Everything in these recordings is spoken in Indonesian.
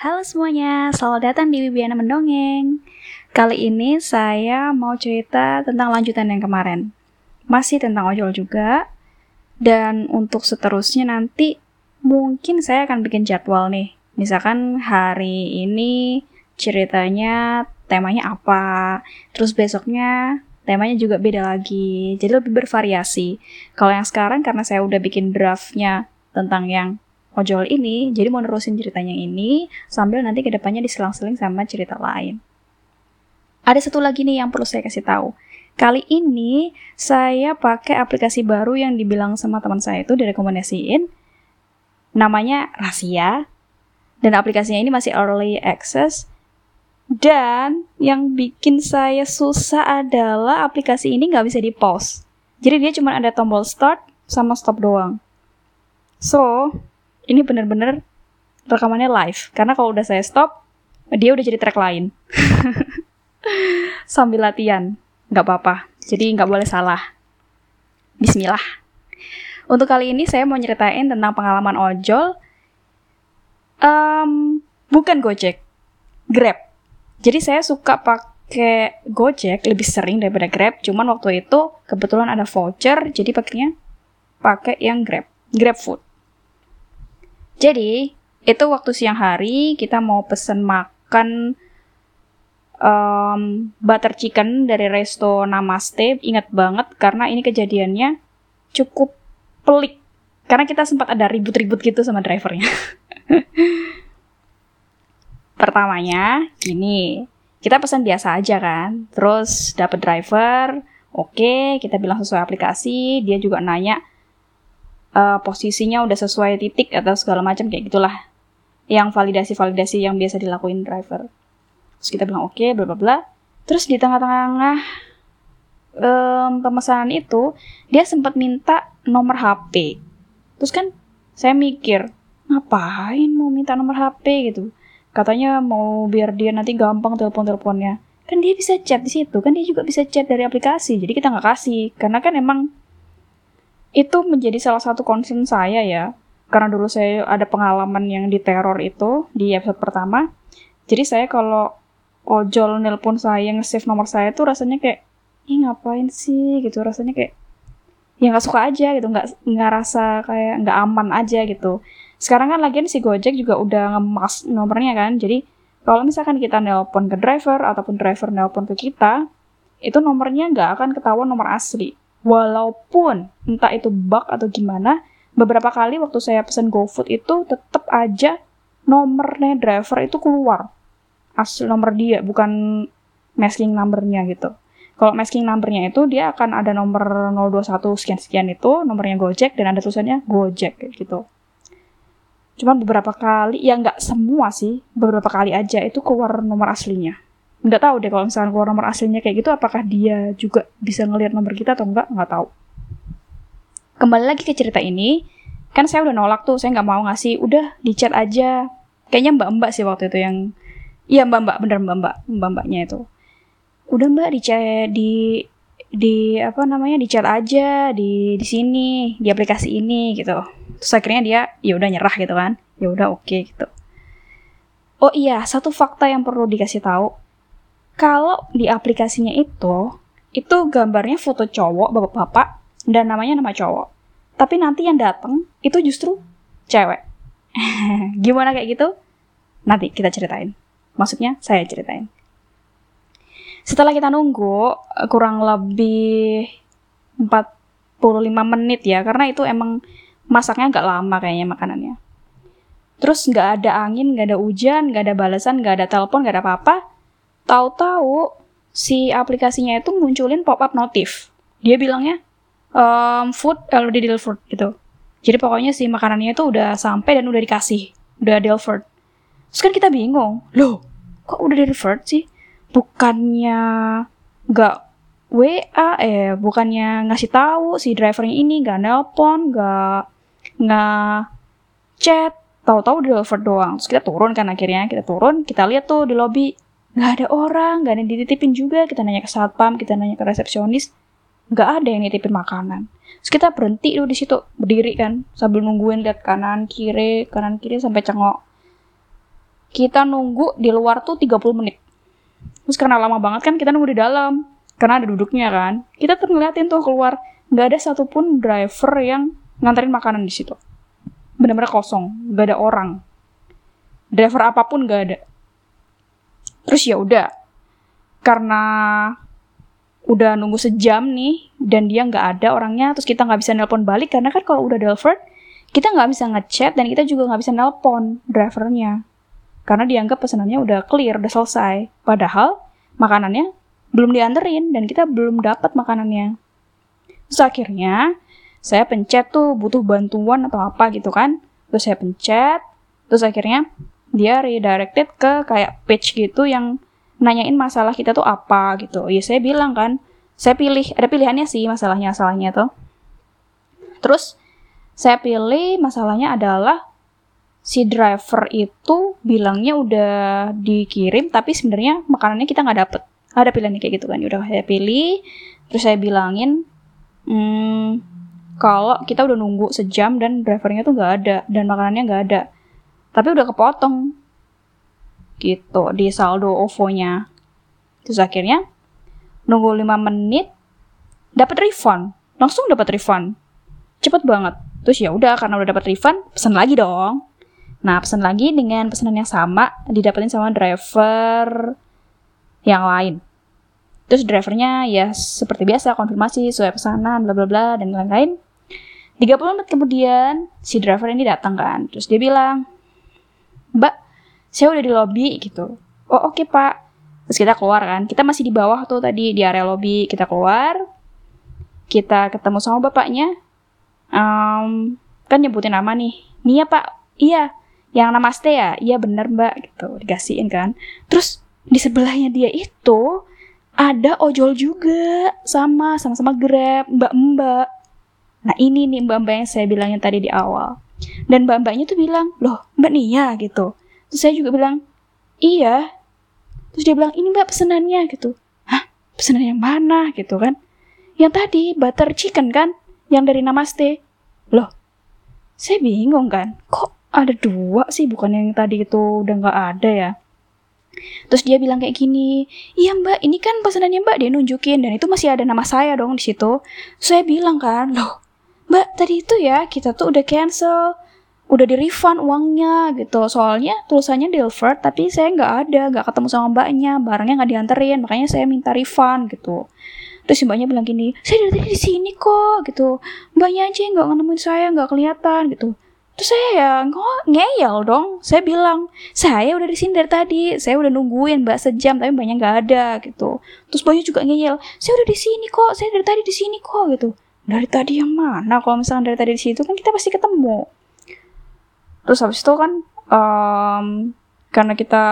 Halo semuanya, selamat datang di Wibiana Mendongeng. Kali ini saya mau cerita tentang lanjutan yang kemarin. Masih tentang ojol juga. Dan untuk seterusnya nanti mungkin saya akan bikin jadwal nih. Misalkan hari ini ceritanya temanya apa, terus besoknya temanya juga beda lagi. Jadi lebih bervariasi. Kalau yang sekarang karena saya udah bikin draftnya tentang yang ojol ini, jadi mau nerusin ceritanya ini sambil nanti ke depannya diselang-seling sama cerita lain. Ada satu lagi nih yang perlu saya kasih tahu. Kali ini saya pakai aplikasi baru yang dibilang sama teman saya itu direkomendasiin. Namanya Rahasia. Dan aplikasinya ini masih early access. Dan yang bikin saya susah adalah aplikasi ini nggak bisa di pause. Jadi dia cuma ada tombol start sama stop doang. So, ini bener-bener rekamannya live. Karena kalau udah saya stop dia udah jadi track lain. Sambil latihan. Nggak apa-apa. Jadi nggak boleh salah. Bismillah. Untuk kali ini saya mau nyeritain tentang pengalaman ojol. Um, bukan Gojek. Grab. Jadi saya suka pakai Gojek lebih sering daripada Grab. Cuman waktu itu kebetulan ada voucher jadi pakainya pakai yang Grab. Grab Food jadi, itu waktu siang hari kita mau pesen makan um, butter chicken dari resto Namaste. Ingat banget karena ini kejadiannya cukup pelik. Karena kita sempat ada ribut-ribut gitu sama drivernya. Pertamanya, gini. Kita pesan biasa aja kan. Terus dapet driver, oke, okay, kita bilang sesuai aplikasi. Dia juga nanya, uh, posisinya udah sesuai titik atau segala macam kayak gitulah yang validasi-validasi yang biasa dilakuin driver. Terus kita bilang oke, okay, bla bla bla. Terus di tengah-tengah um, pemesanan itu dia sempat minta nomor HP. Terus kan saya mikir ngapain mau minta nomor HP gitu. Katanya mau biar dia nanti gampang telepon-teleponnya. Kan dia bisa chat di situ, kan dia juga bisa chat dari aplikasi. Jadi kita nggak kasih, karena kan emang itu menjadi salah satu concern saya ya. Karena dulu saya ada pengalaman yang diteror itu di episode pertama. Jadi saya kalau ojol nelpon saya nge-save nomor saya tuh rasanya kayak ih ngapain sih? gitu. Rasanya kayak ya nggak suka aja gitu. Nggak nggak rasa kayak nggak aman aja gitu. Sekarang kan lagian si Gojek juga udah ngemas nomornya kan. Jadi kalau misalkan kita nelpon ke driver ataupun driver nelpon ke kita itu nomornya nggak akan ketahuan nomor asli walaupun entah itu bug atau gimana beberapa kali waktu saya pesan GoFood itu tetap aja nomornya driver itu keluar. Asli nomor dia bukan masking numbernya gitu. Kalau masking numbernya itu dia akan ada nomor 021 sekian-sekian itu nomornya Gojek dan ada tulisannya Gojek gitu. Cuman beberapa kali ya nggak semua sih beberapa kali aja itu keluar nomor aslinya nggak tahu deh kalau misalnya keluar nomor aslinya kayak gitu apakah dia juga bisa ngelihat nomor kita atau enggak nggak tahu. Kembali lagi ke cerita ini kan saya udah nolak tuh saya nggak mau ngasih udah di chat aja. Kayaknya mbak mbak sih waktu itu yang iya mbak mbak bener mbak mbak mbak mbaknya itu. Udah mbak di chat di di apa namanya di chat aja di di sini di aplikasi ini gitu. Terus akhirnya dia ya udah nyerah gitu kan. Ya udah oke okay, gitu. Oh iya satu fakta yang perlu dikasih tahu kalau di aplikasinya itu, itu gambarnya foto cowok, bapak-bapak, dan namanya nama cowok. Tapi nanti yang datang itu justru cewek. Gimana kayak gitu? Nanti kita ceritain. Maksudnya saya ceritain. Setelah kita nunggu kurang lebih 45 menit ya, karena itu emang masaknya agak lama kayaknya makanannya. Terus nggak ada angin, nggak ada hujan, nggak ada balasan, nggak ada telepon, nggak ada apa-apa tahu-tahu si aplikasinya itu munculin pop-up notif. Dia bilangnya um, food already delivered gitu. Jadi pokoknya si makanannya itu udah sampai dan udah dikasih, udah delivered. Terus kan kita bingung, loh kok udah delivered sih? Bukannya nggak WA, eh bukannya ngasih tahu si drivernya ini nggak nelpon, nggak nggak chat, tahu-tahu delivered doang. Terus kita turun kan akhirnya, kita turun, kita lihat tuh di lobby nggak ada orang nggak ada yang dititipin juga kita nanya ke satpam kita nanya ke resepsionis nggak ada yang nitipin makanan terus kita berhenti tuh di situ berdiri kan sambil nungguin lihat kanan kiri kanan kiri sampai cengok kita nunggu di luar tuh 30 menit. Terus karena lama banget kan kita nunggu di dalam. Karena ada duduknya kan. Kita tuh ngeliatin tuh keluar. Nggak ada satupun driver yang nganterin makanan di situ. Bener-bener kosong. Nggak ada orang. Driver apa pun nggak ada. Terus ya udah. Karena udah nunggu sejam nih dan dia nggak ada orangnya terus kita nggak bisa nelpon balik karena kan kalau udah Delford kita nggak bisa ngechat dan kita juga nggak bisa nelpon drivernya. Karena dianggap pesanannya udah clear udah selesai. Padahal makanannya belum dianterin dan kita belum dapat makanannya. Terus akhirnya saya pencet tuh butuh bantuan atau apa gitu kan. Terus saya pencet terus akhirnya dia redirected ke kayak page gitu yang nanyain masalah kita tuh apa gitu. Ya saya bilang kan, saya pilih, ada pilihannya sih masalahnya masalahnya tuh. Terus saya pilih masalahnya adalah si driver itu bilangnya udah dikirim tapi sebenarnya makanannya kita nggak dapet. Ada pilihannya kayak gitu kan. Udah saya pilih, terus saya bilangin, hmm, kalau kita udah nunggu sejam dan drivernya tuh nggak ada dan makanannya nggak ada. Tapi udah kepotong gitu di saldo OVO-nya. Terus akhirnya nunggu 5 menit dapat refund, langsung dapat refund. Cepet banget. Terus ya udah karena udah dapat refund, pesan lagi dong. Nah, pesan lagi dengan pesanan yang sama didapetin sama driver yang lain. Terus drivernya ya seperti biasa konfirmasi sesuai pesanan bla bla bla dan lain-lain. 30 menit kemudian si driver ini datang kan. Terus dia bilang, "Mbak, saya udah di lobby gitu. Oh oke okay, pak. Terus kita keluar kan. Kita masih di bawah tuh tadi di area lobby. Kita keluar. Kita ketemu sama bapaknya. Um, kan nyebutin nama nih. Nia pak. Iya yang nama Ste ya? Iya bener mbak gitu. Dikasihin kan. Terus di sebelahnya dia itu ada ojol juga sama sama-sama grab mbak mbak. Nah ini nih mbak mbak yang saya bilangnya tadi di awal dan mbak mbaknya tuh bilang loh mbak Nia gitu Terus saya juga bilang, iya. Terus dia bilang, ini mbak pesenannya gitu. Hah? Pesanan yang mana gitu kan? Yang tadi, butter chicken kan? Yang dari Namaste. Loh, saya bingung kan. Kok ada dua sih? Bukan yang tadi itu udah nggak ada ya? Terus dia bilang kayak gini, iya mbak, ini kan pesanannya mbak dia nunjukin dan itu masih ada nama saya dong di situ. Saya bilang kan, loh, mbak tadi itu ya kita tuh udah cancel. Udah di refund uangnya gitu. Soalnya tulisannya Delvert tapi saya nggak ada nggak ketemu sama mbaknya. Barangnya nggak dianterin makanya saya minta refund gitu. Terus si mbaknya bilang gini saya dari tadi di sini kok gitu. Mbaknya aja nggak nemuin saya nggak kelihatan gitu. Terus saya ya nggak ngeyel dong? Saya bilang saya udah di sini dari tadi saya udah nungguin mbak sejam tapi mbaknya nggak ada gitu. Terus mbaknya juga ngeyel saya udah di sini kok saya dari tadi di sini kok gitu dari tadi yang mana? Kalau misalnya dari tadi di situ kan kita pasti ketemu. Terus habis itu kan um, karena kita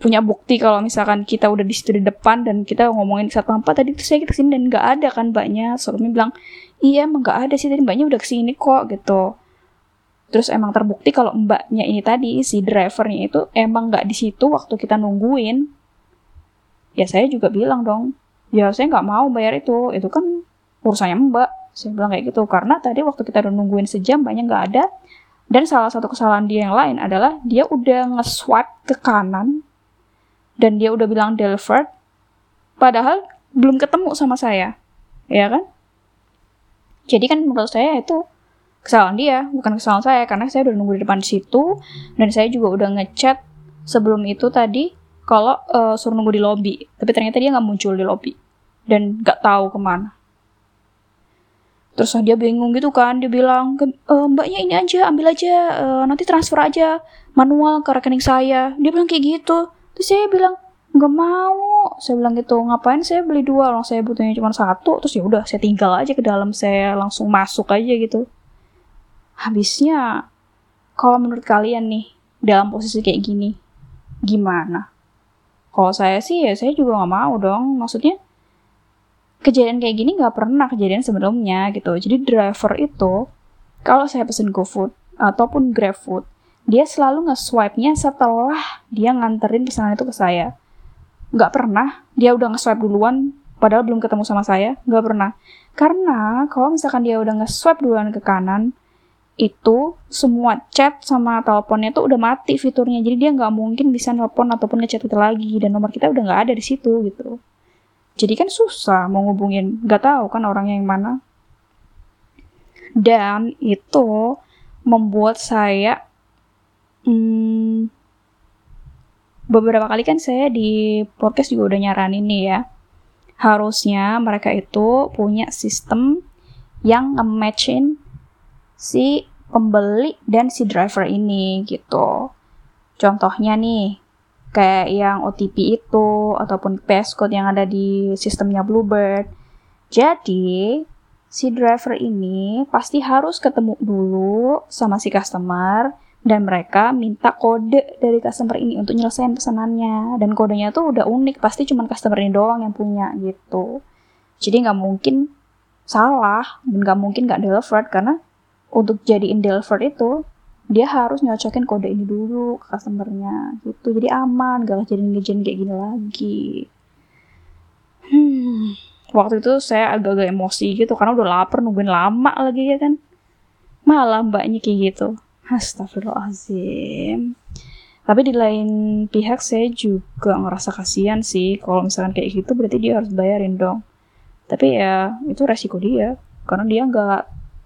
punya bukti kalau misalkan kita udah di situ di depan dan kita ngomongin satu empat tadi itu saya ke sini dan nggak ada kan mbaknya. Suami bilang iya emang nggak ada sih tadi mbaknya udah ke sini kok gitu. Terus emang terbukti kalau mbaknya ini tadi si drivernya itu emang nggak di situ waktu kita nungguin. Ya saya juga bilang dong ya saya nggak mau bayar itu. Itu kan urusannya mbak saya bilang kayak gitu. Karena tadi waktu kita udah nungguin sejam mbaknya nggak ada. Dan salah satu kesalahan dia yang lain adalah dia udah nge-swipe ke kanan. Dan dia udah bilang Delvert padahal belum ketemu sama saya. Ya kan? Jadi kan menurut saya itu kesalahan dia, bukan kesalahan saya. Karena saya udah nunggu di depan situ. Dan saya juga udah ngechat sebelum itu tadi kalau uh, suruh nunggu di lobby, tapi ternyata dia nggak muncul di lobby. Dan nggak tahu ke mana. Terus dia bingung gitu kan, dia bilang, e, mbaknya ini aja, ambil aja, e, nanti transfer aja manual ke rekening saya. Dia bilang kayak gitu. Terus saya bilang, nggak mau. Saya bilang gitu, ngapain saya beli dua, orang saya butuhnya cuma satu. Terus ya udah, saya tinggal aja ke dalam, saya langsung masuk aja gitu. Habisnya, kalau menurut kalian nih, dalam posisi kayak gini, gimana? Kalau saya sih ya saya juga nggak mau dong. Maksudnya kejadian kayak gini nggak pernah kejadian sebelumnya gitu. Jadi driver itu kalau saya pesen GoFood ataupun GrabFood, dia selalu nge-swipe-nya setelah dia nganterin pesanan itu ke saya. Nggak pernah, dia udah nge-swipe duluan, padahal belum ketemu sama saya, nggak pernah. Karena kalau misalkan dia udah nge-swipe duluan ke kanan, itu semua chat sama teleponnya tuh udah mati fiturnya jadi dia nggak mungkin bisa nelpon ataupun ngechat kita lagi dan nomor kita udah nggak ada di situ gitu jadi kan susah mau ngubungin nggak tahu kan orangnya yang mana dan itu membuat saya hmm, beberapa kali kan saya di podcast juga udah nyaranin nih ya harusnya mereka itu punya sistem yang nge-matchin si pembeli dan si driver ini gitu. Contohnya nih, kayak yang OTP itu ataupun passcode yang ada di sistemnya Bluebird. Jadi, si driver ini pasti harus ketemu dulu sama si customer dan mereka minta kode dari customer ini untuk nyelesain pesanannya dan kodenya tuh udah unik pasti cuma customer ini doang yang punya gitu jadi nggak mungkin salah dan nggak mungkin nggak delivered karena untuk jadiin deliver itu dia harus nyocokin kode ini dulu ke customernya gitu. Jadi aman gak jadi ngejen kayak gini lagi. Hmm. Waktu itu saya agak-agak emosi gitu karena udah lapar nungguin lama lagi ya kan. Malah mbaknya kayak gitu. Astagfirullahaladzim. Tapi di lain pihak saya juga ngerasa kasihan sih. Kalau misalkan kayak gitu berarti dia harus bayarin dong. Tapi ya itu resiko dia. Karena dia nggak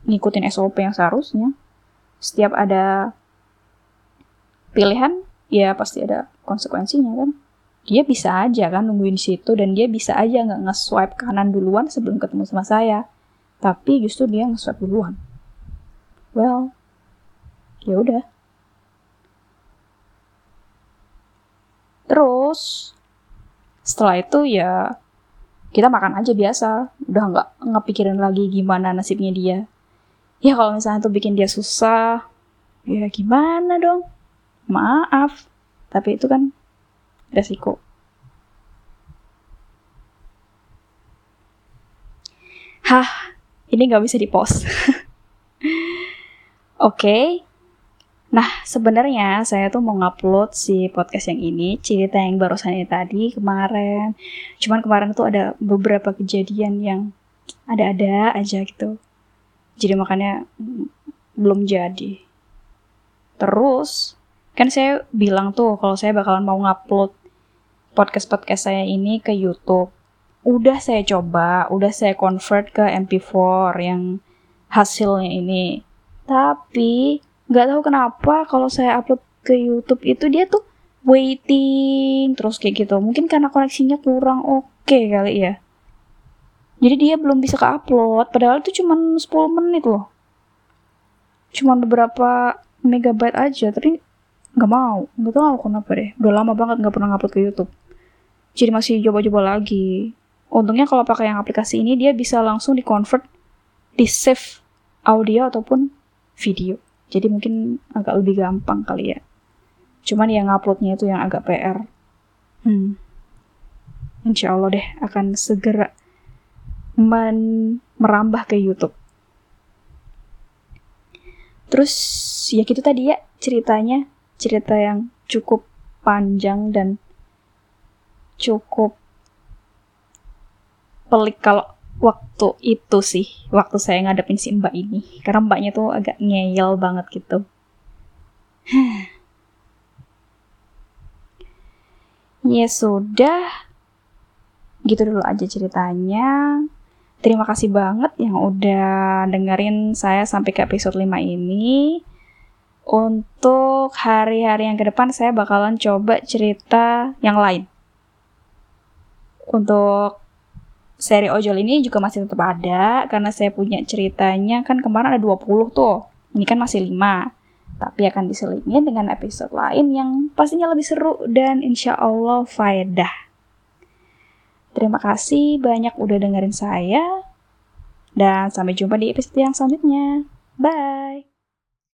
ngikutin SOP yang seharusnya. Setiap ada pilihan, ya pasti ada konsekuensinya kan. Dia bisa aja kan nungguin situ dan dia bisa aja nggak nge-swipe kanan duluan sebelum ketemu sama saya. Tapi justru dia nge-swipe duluan. Well, ya udah. Terus setelah itu ya kita makan aja biasa, udah nggak ngepikirin lagi gimana nasibnya dia ya kalau misalnya tuh bikin dia susah ya gimana dong maaf tapi itu kan resiko hah ini nggak bisa dipost oke okay. Nah, sebenarnya saya tuh mau ngupload si podcast yang ini, cerita yang barusan ini tadi kemarin. Cuman kemarin tuh ada beberapa kejadian yang ada-ada aja gitu jadi makanya belum jadi. Terus kan saya bilang tuh kalau saya bakalan mau ngupload podcast-podcast saya ini ke YouTube udah saya coba udah saya convert ke MP4 yang hasilnya ini. Tapi nggak tahu kenapa kalau saya upload ke YouTube itu dia tuh waiting terus kayak gitu. Mungkin karena koneksinya kurang. Oke okay kali ya jadi dia belum bisa ke-upload, padahal itu cuma 10 menit loh. Cuma beberapa megabyte aja, tapi nggak mau. Nggak tahu kenapa deh. Udah lama banget nggak pernah ngupload ke YouTube. Jadi masih coba-coba lagi. Untungnya kalau pakai yang aplikasi ini, dia bisa langsung di-convert, di-save audio ataupun video. Jadi mungkin agak lebih gampang kali ya. Cuman yang uploadnya itu yang agak PR. Hmm. Insya Allah deh akan segera men merambah ke YouTube. Terus ya gitu tadi ya ceritanya, cerita yang cukup panjang dan cukup pelik kalau waktu itu sih, waktu saya ngadepin si mbak ini. Karena mbaknya tuh agak ngeyel banget gitu. ya sudah, gitu dulu aja ceritanya. Terima kasih banget yang udah dengerin saya sampai ke episode 5 ini. Untuk hari-hari yang ke depan saya bakalan coba cerita yang lain. Untuk seri ojol ini juga masih tetap ada karena saya punya ceritanya kan kemarin ada 20 tuh. Ini kan masih 5. Tapi akan diselingi dengan episode lain yang pastinya lebih seru dan insya Allah faedah. Terima kasih banyak udah dengerin saya. Dan sampai jumpa di episode yang selanjutnya. Bye!